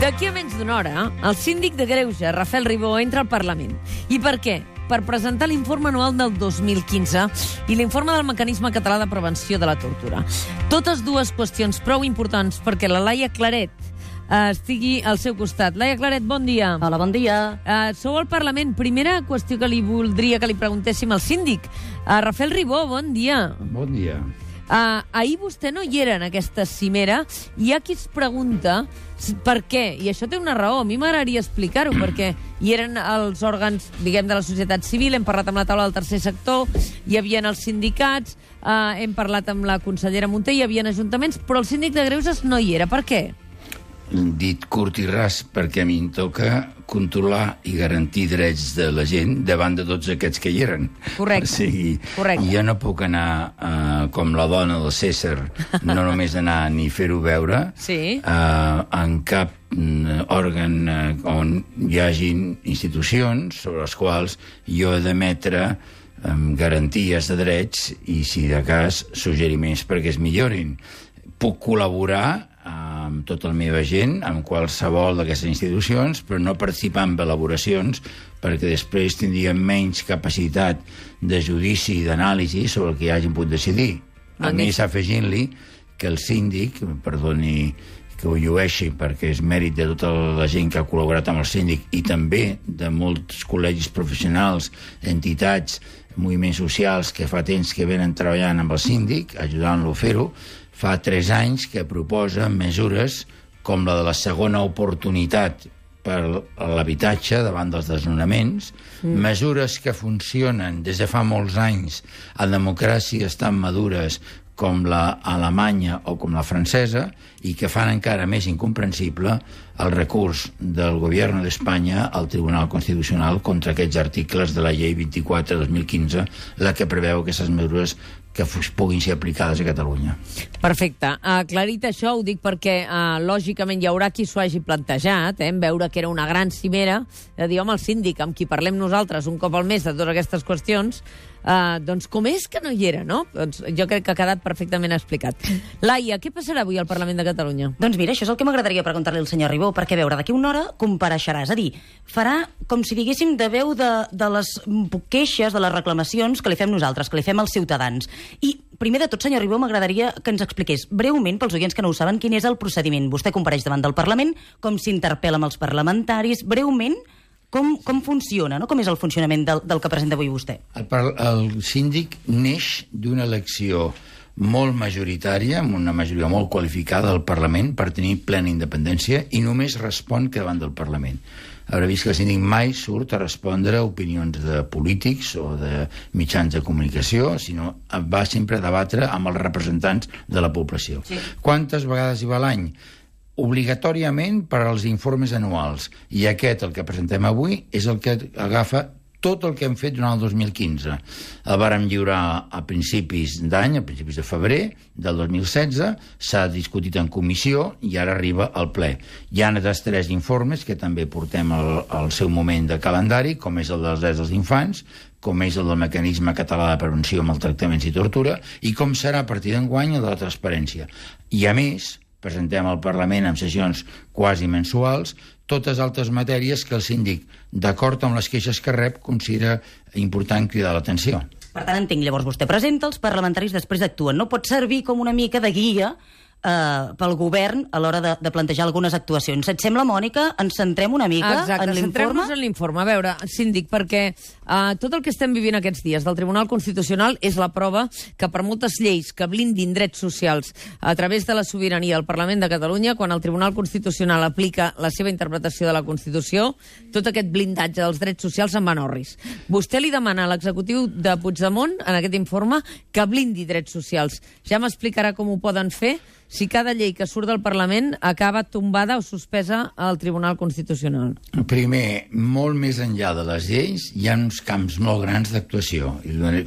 D'aquí a menys d'una hora, el síndic de Greuge, Rafael Ribó, entra al Parlament. I per què? Per presentar l'informe anual del 2015 i l'informe del Mecanisme Català de Prevenció de la Tortura. Totes dues qüestions prou importants perquè la Laia Claret eh, estigui al seu costat. Laia Claret, bon dia. Hola, bon dia. Uh, sou al Parlament. Primera qüestió que li voldria que li preguntéssim al síndic. Uh, Rafael Ribó, bon dia. Bon dia. Uh, ahir vostè no hi era en aquesta cimera hi ha qui es pregunta per què, i això té una raó, a mi m'agradaria explicar-ho, perquè hi eren els òrgans, diguem, de la societat civil, hem parlat amb la taula del tercer sector, hi havia els sindicats, uh, hem parlat amb la consellera Munté, hi havia ajuntaments, però el síndic de Greuges no hi era. Per què? Dit curt i ras, perquè a mi em toca controlar i garantir drets de la gent davant de tots aquests que hi eren. Correcte. O sigui, Correcte. jo no puc anar uh, com la dona del César, no només anar ni fer-ho veure, Sí. uh, en cap mm, òrgan uh, on hi hagin institucions sobre les quals jo he d'emetre um, garanties de drets i, si de cas, suggeriments perquè es millorin. Puc col·laborar amb tota la meva gent, amb qualsevol d'aquestes institucions, però no participar en elaboracions perquè després tindríem menys capacitat de judici i d'anàlisi sobre el que hagin pogut decidir. A Magnífic. més, afegint-li que el síndic, perdoni que ho llueixi perquè és mèrit de tota la gent que ha col·laborat amb el síndic i també de molts col·legis professionals, entitats, moviments socials que fa temps que venen treballant amb el síndic, ajudant-lo a fer-ho, fa tres anys que proposa mesures com la de la segona oportunitat per l'habitatge davant dels desnonaments, mm. mesures que funcionen des de fa molts anys a democràcies tan madures com la alemanya o com la francesa i que fan encara més incomprensible el recurs del govern d'Espanya al Tribunal Constitucional contra aquests articles de la llei 24-2015, la que preveu aquestes mesures que puguin ser aplicades a Catalunya. Perfecte. Aclarit això, ho dic perquè uh, lògicament hi haurà qui s'ho hagi plantejat, eh, veure que era una gran cimera, de dir, home, el síndic, amb qui parlem nosaltres un cop al mes de totes aquestes qüestions, uh, doncs com és que no hi era, no? Doncs jo crec que ha quedat perfectament explicat. Laia, què passarà avui al Parlament de Catalunya? Doncs mira, això és el que m'agradaria preguntar-li al senyor Ribó, perquè veure, d'aquí una hora compareixerà, és a dir, farà com si diguéssim de veu de, de les queixes, de les reclamacions que li fem nosaltres, que li fem als ciutadans. I, primer de tot, senyor Ribó, m'agradaria que ens expliqués breument, pels oients que no ho saben, quin és el procediment. Vostè compareix davant del Parlament, com s'interpel·la amb els parlamentaris, breument, com, com funciona, no? com és el funcionament del, del que presenta avui vostè. El, el síndic neix d'una elecció molt majoritària, amb una majoria molt qualificada del Parlament per tenir plena independència i només respon que davant del Parlament. Haurà vist que el síndic mai surt a respondre a opinions de polítics o de mitjans de comunicació, sinó va sempre a debatre amb els representants de la població. Sí. Quantes vegades hi va l'any? Obligatòriament per als informes anuals. I aquest, el que presentem avui, és el que agafa tot el que hem fet durant el 2015. El vàrem lliurar a principis d'any, a principis de febrer del 2016, s'ha discutit en comissió i ara arriba al ple. Hi ha altres tres informes que també portem al, al seu moment de calendari, com és el dels drets dels infants, com és el del mecanisme català de prevenció, maltractaments i tortura, i com serà a partir d'enguany el de la transparència. I a més, presentem al Parlament en sessions quasi mensuals totes altres matèries que el síndic, d'acord amb les queixes que rep, considera important cridar l'atenció. Per tant, entenc, llavors vostè presenta, els parlamentaris després actuen. No pot servir com una mica de guia eh, pel govern a l'hora de, de plantejar algunes actuacions. Et sembla, Mònica? Ens centrem una mica Exacte, en l'informe? centrem-nos en l'informe. A veure, síndic, perquè uh, tot el que estem vivint aquests dies del Tribunal Constitucional és la prova que per moltes lleis que blindin drets socials a través de la sobirania del Parlament de Catalunya, quan el Tribunal Constitucional aplica la seva interpretació de la Constitució, tot aquest blindatge dels drets socials en orris. Vostè li demana a l'executiu de Puigdemont, en aquest informe, que blindi drets socials. Ja m'explicarà com ho poden fer si cada llei que surt del Parlament acaba tombada o suspesa al Tribunal Constitucional. Primer, molt més enllà de les lleis, hi ha uns camps molt grans d'actuació.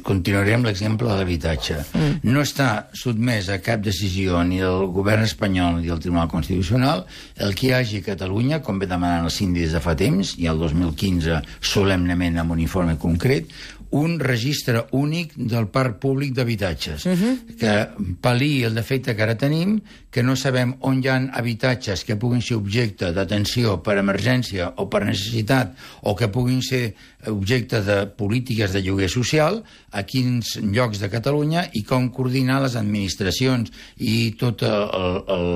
Continuaré amb l'exemple de l'habitatge. Mm. No està sotmès a cap decisió ni del govern espanyol ni del Tribunal Constitucional el que hi hagi a Catalunya, com ve demanant el síndic des de fa temps, i el 2015 solemnement amb un informe concret, un registre únic del parc públic d'habitatges, uh -huh. que pal·li el defecte que ara tenim que no sabem on hi ha habitatges que puguin ser objecte d'atenció per emergència o per necessitat, o que puguin ser objecte de polítiques de lloguer social, a quins llocs de Catalunya i com coordinar les administracions i totes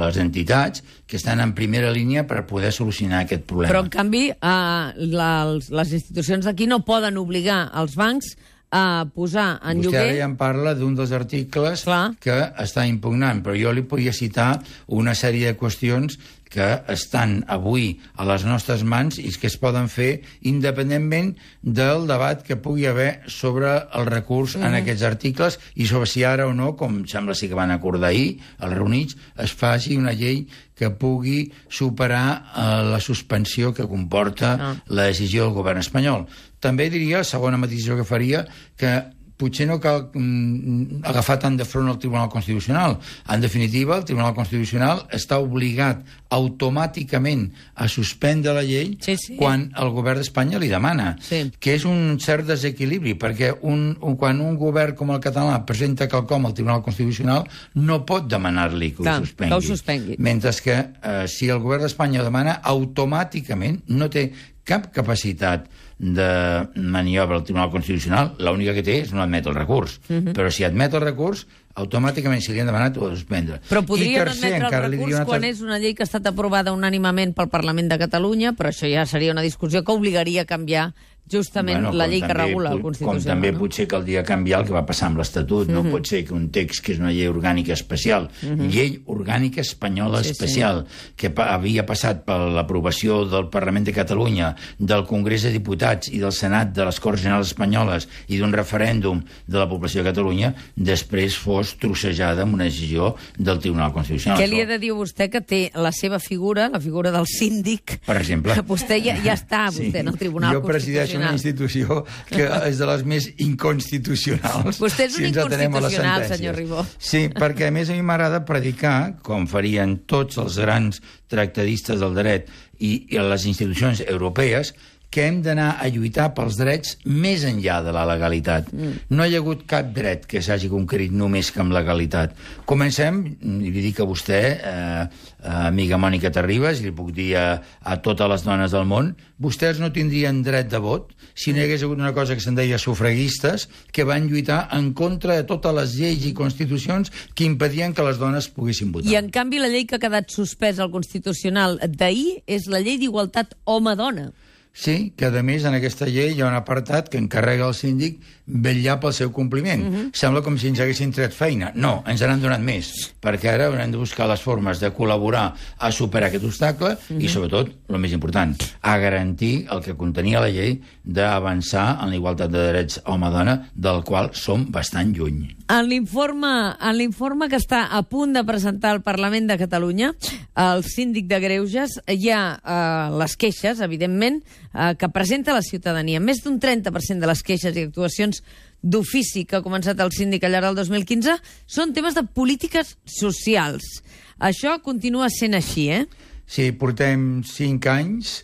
les entitats que estan en primera línia per poder solucionar aquest problema. Però, en canvi, eh, les, les institucions d'aquí no poden obligar els bancs a posar en Vostè lloguer... ara ja em parla d'un dels articles Clar. que està impugnant, però jo li podia citar una sèrie de qüestions que estan avui a les nostres mans i que es poden fer independentment del debat que pugui haver sobre el recurs mm -hmm. en aquests articles i sobre si ara o no, com sembla ser que van acordar ahir, els reunits, es faci una llei que pugui superar eh, la suspensió que comporta Ah. la decisió del govern espanyol. També diria, segona matisació que faria, que potser no cal mm, agafar tant de front al Tribunal Constitucional. En definitiva, el Tribunal Constitucional està obligat automàticament a suspendre la llei Sí, sí. quan el govern d'Espanya li demana, Sí. que és un cert desequilibri, perquè un, un, quan un govern com el català presenta quelcom al Tribunal Constitucional no pot demanar-li que, Clar, ho suspengui. que ho suspengui. Mentre que eh, si el govern d'Espanya ho demana, automàticament no té cap capacitat de maniobra al Tribunal Constitucional, l'única que té és no admet el recurs. Uh Mhm. -huh. Però si admet el recurs, automàticament, si li han demanat, de suspendre. Però podria no tercer, admetre el recurs una quan és una llei que ha estat aprovada unànimament pel Parlament de Catalunya, però això ja seria una discussió que obligaria a canviar justament la com llei que també regula el Constitucional. Com també no? potser caldria canviar el que va passar amb l'Estatut. No pot ser que un text que és una llei orgànica especial, llei orgànica espanyola Sí, sí. especial, que pa havia passat per l'aprovació del Parlament de Catalunya, del Congrés de Diputats i del Senat de les Corts Generals Espanyoles i d'un referèndum de la població de Catalunya, després fos trossejada amb una decisió del Tribunal Constitucional. Què li Això- de dir vostè que té la seva figura, la figura del síndic... Per exemple. Vostè ja, ja està, vostè, en el Tribunal jo presideixo una institució que és de les més inconstitucionals. Vostè és un les inconstitucional, senyor Ribó. Sí, perquè a més a mi m'agrada predicar, com farien tots els grans tractadistes del dret i, i les institucions europees, que hem d'anar a lluitar pels drets més enllà de la legalitat. Mm. No hi ha hagut cap dret que s'hagi conquerit només que amb legalitat. Comencem, i li dic a vostè, eh, eh, amiga Mònica Terribas, i li puc dir a, a totes les dones del món, vostès no tindrien dret de vot si no hi hagués hagut una cosa que se'n deia sufragistes, que van lluitar en contra de totes les lleis i constitucions que impedien que les dones poguessin votar. I, en canvi, la llei que ha quedat suspesa al Constitucional d'ahir és la llei d'igualtat home-dona. Sí, que a més en aquesta llei hi ha un apartat que encarrega al síndic vetllar pel seu compliment. Uh -huh. Sembla com si ens haguessin tret feina. No, ens n'han donat més, perquè ara haurem de buscar les formes de col·laborar a superar aquest obstacle uh -huh. i, sobretot, el més important, a garantir el que contenia la llei d'avançar en la igualtat de drets home-dona, del qual som bastant lluny. En l'informe que està a punt de presentar al Parlament de Catalunya, el síndic de Greuges, hi ha eh, les queixes, evidentment, eh, que presenta la ciutadania. Més d'un 30% de les queixes i actuacions d'ofici que ha començat el síndic al llarg del 2015 són temes de polítiques socials. Això continua sent així, eh? Sí, portem cinc anys,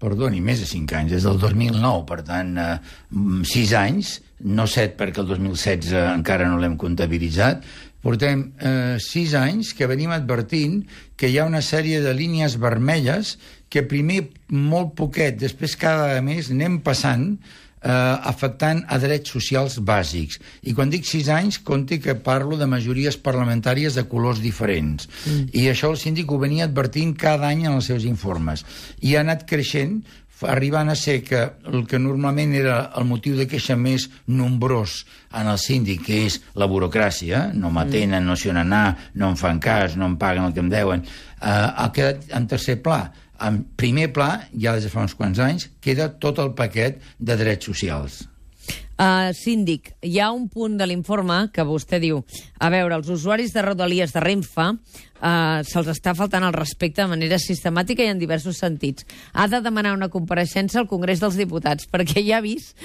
perdoni, més de cinc anys, des del 2009, per tant, eh, mm, sis anys, no set perquè el 2016 encara no l'hem comptabilitzat, portem eh, sis anys que venim advertint que hi ha una sèrie de línies vermelles que primer molt poquet, després cada vegada més anem passant eh, afectant a drets socials bàsics. I quan dic sis anys, compti que parlo de majories parlamentàries de colors diferents. Mm. I això el síndic ho venia advertint cada any en els seus informes. I ha anat creixent, arribant a ser que el que normalment era el motiu de queixa més nombrós en el síndic, que és la burocràcia, no m'atenen, no s'hi on anar, no em fan cas, no em paguen el que em deuen, eh, ha quedat en tercer pla en primer pla, ja des de fa uns quants anys, queda tot el paquet de drets socials. Uh, síndic, hi ha un punt de l'informe que vostè diu a veure, els usuaris de Rodalies de Renfe uh, se'ls està faltant el respecte de manera sistemàtica i en diversos sentits. Ha de demanar una compareixença al Congrés dels Diputats, perquè ja ha vist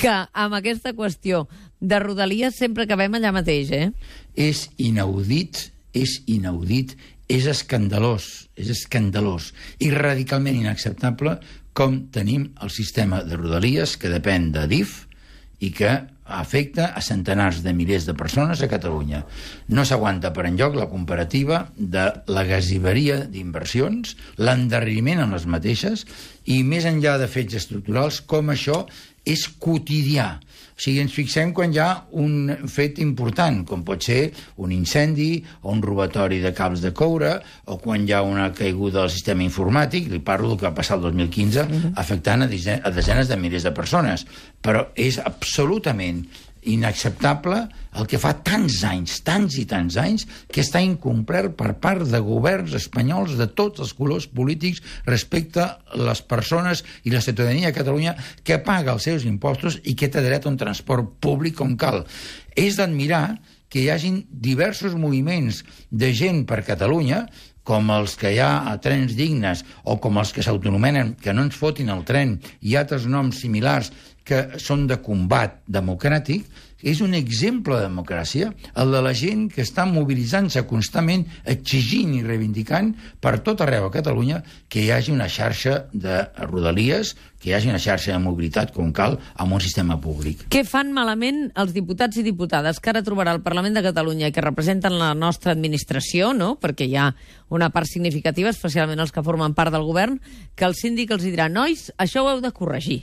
que amb aquesta qüestió de Rodalies sempre acabem allà mateix, eh? És inaudit, és inaudit, és escandalós, és escandalós i radicalment inacceptable com tenim el sistema de Rodalies que depèn de DIF i que afecta a centenars de milers de persones a Catalunya. No s'aguanta per enlloc la comparativa de la gasiveria d'inversions, l'endarreriment en les mateixes i, més enllà de fets estructurals, com això és quotidià. O sigui, ens fixem quan hi ha un fet important, com pot ser un incendi o un robatori de cables de coure, o quan hi ha una caiguda del sistema informàtic, li parlo del que va passar el 2015, afectant a desenes de milers de persones. Però és absolutament inacceptable el que fa tants anys, tants i tants anys, que està incomplert per part de governs espanyols de tots els colors polítics respecte a les persones i la ciutadania de Catalunya que paga els seus impostos i que té dret a un transport públic com cal. És d'admirar que hi hagin diversos moviments de gent per Catalunya com els que hi ha a trens dignes o com els que s'autonomenen que no ens fotin el tren. I altres noms similars que són de combat democràtic, és un exemple de democràcia, el de la gent que està mobilitzant-se constantment, exigint i reivindicant per tot arreu a Catalunya que hi hagi una xarxa de rodalies, que hi hagi una xarxa de mobilitat com cal amb un sistema públic. Què fan malament els diputats i diputades que ara trobarà el Parlament de Catalunya i que representen la nostra administració, no? perquè hi ha una part significativa, especialment els que formen part del govern, que el síndic els dirà, nois, això ho heu de corregir.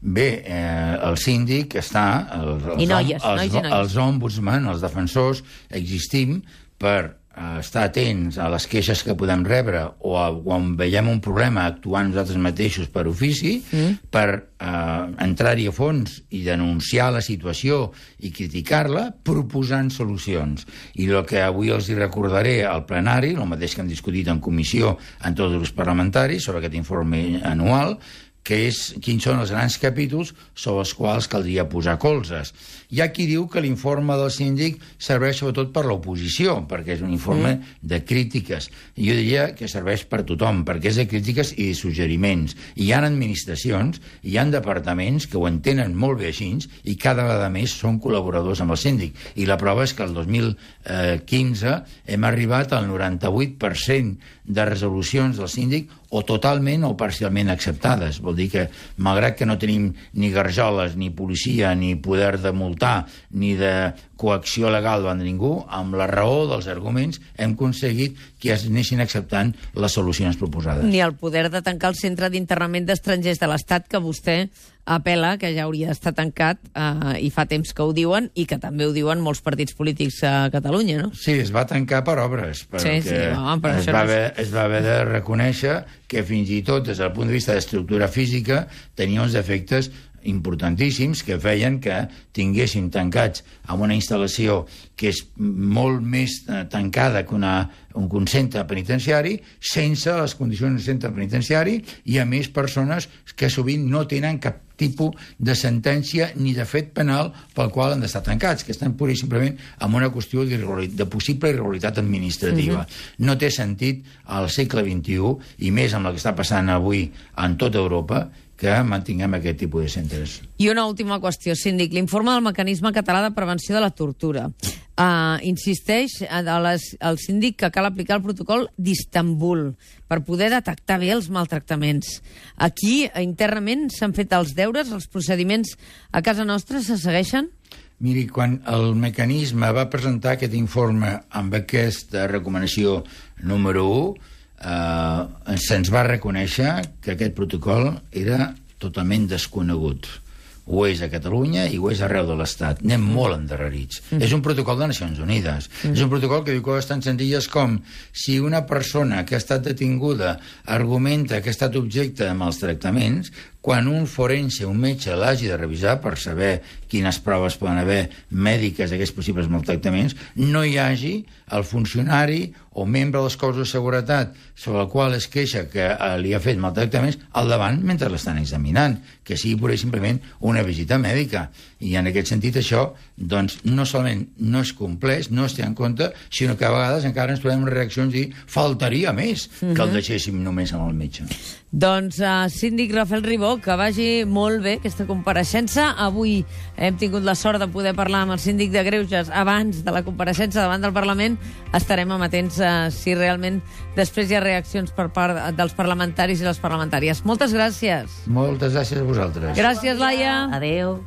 Bé, eh, el síndic està... Els, els, I noies, els, nois i noies. Els ombudsman, els defensors, existim per eh, estar atents a les queixes que podem rebre o a, quan veiem un problema actuant nosaltres mateixos per ofici, mm. per eh, entrar-hi a fons i denunciar la situació i criticar-la, proposant solucions. I el que avui els hi recordaré al plenari, el mateix que hem discutit en comissió en tots els parlamentaris sobre aquest informe anual, que és quins són els grans capítols sobre els quals caldria posar colzes. Hi ha qui diu que l'informe del síndic serveix sobretot per l'oposició, perquè és un informe mm. de crítiques. Jo diria que serveix per tothom, perquè és de crítiques i de suggeriments. Hi ha administracions, hi han departaments que ho entenen molt bé així i cada vegada més són col·laboradors amb el síndic. I la prova és que el 2015 hem arribat al 98% de resolucions del síndic o totalment o parcialment acceptades. Vol dir que, malgrat que no tenim ni garjoles, ni policia, ni poder de multar, ni de coacció legal davant de ningú, amb la raó dels arguments hem aconseguit que es anessin acceptant les solucions proposades. Ni el poder de tancar el centre d'internament d'estrangers de l'Estat que vostè apela que ja hauria d'estar tancat eh, i fa temps que ho diuen i que també ho diuen molts partits polítics a Catalunya, no? Sí, es va tancar per obres, perquè sí, sí, no, però es, va haver, es va haver de reconèixer que fins i tot des del punt de vista d'estructura física tenia uns defectes importantíssims que feien que tinguéssim tancats amb una instal·lació que és molt més eh, tancada que una, un centre penitenciari sense les condicions d'un centre penitenciari i a més persones que sovint no tenen cap tipus de sentència ni de fet penal pel qual han d'estar tancats, que estan pura i simplement amb una qüestió de possible irregularitat administrativa. Uh mhm. -huh. No té sentit al segle XXI, i més amb el que està passant avui en tota Europa, que mantinguem aquest tipus de centres. I una última qüestió, síndic. L'informe del Mecanisme Català de Prevenció de la Tortura uh, insisteix les, al síndic que cal aplicar el protocol d'Istanbul per poder detectar bé els maltractaments. Aquí, internament, s'han fet els deures, els procediments a casa nostra se segueixen? Miri, quan el mecanisme va presentar aquest informe amb aquesta recomanació número 1, eh, se'ns va reconèixer que aquest protocol era totalment desconegut. Ho és a Catalunya i ho és arreu de l'Estat. Anem molt endarrerits. Mm. És un protocol de Nacions Unides. Mm. És un protocol que diu coses tan senzilles com si una persona que ha estat detinguda argumenta que ha estat objecte de maltractaments, quan un forense, un metge, l'hagi de revisar per saber quines proves poden haver mèdiques d'aquests possibles maltractaments, no hi hagi el funcionari o membre dels cossos de seguretat sobre el qual es queixa que eh, li ha fet maltractaments al davant mentre l'estan examinant, que sigui pura i simplement una visita mèdica. I en aquest sentit això, doncs, no solament no es compleix, no es té en compte, sinó que a vegades encara ens trobem reaccions i faltaria més que el mhm. deixéssim només amb el metge. Doncs, uh, síndic Rafael Ribó, que vagi molt bé aquesta compareixença. Avui hem tingut la sort de poder parlar amb el síndic de Greuges abans de la compareixença davant del Parlament. Estarem amatents uh, si realment després hi ha reaccions per part dels parlamentaris i les parlamentàries. Moltes gràcies. Moltes gràcies a vosaltres. Gràcies, Laia. Adéu.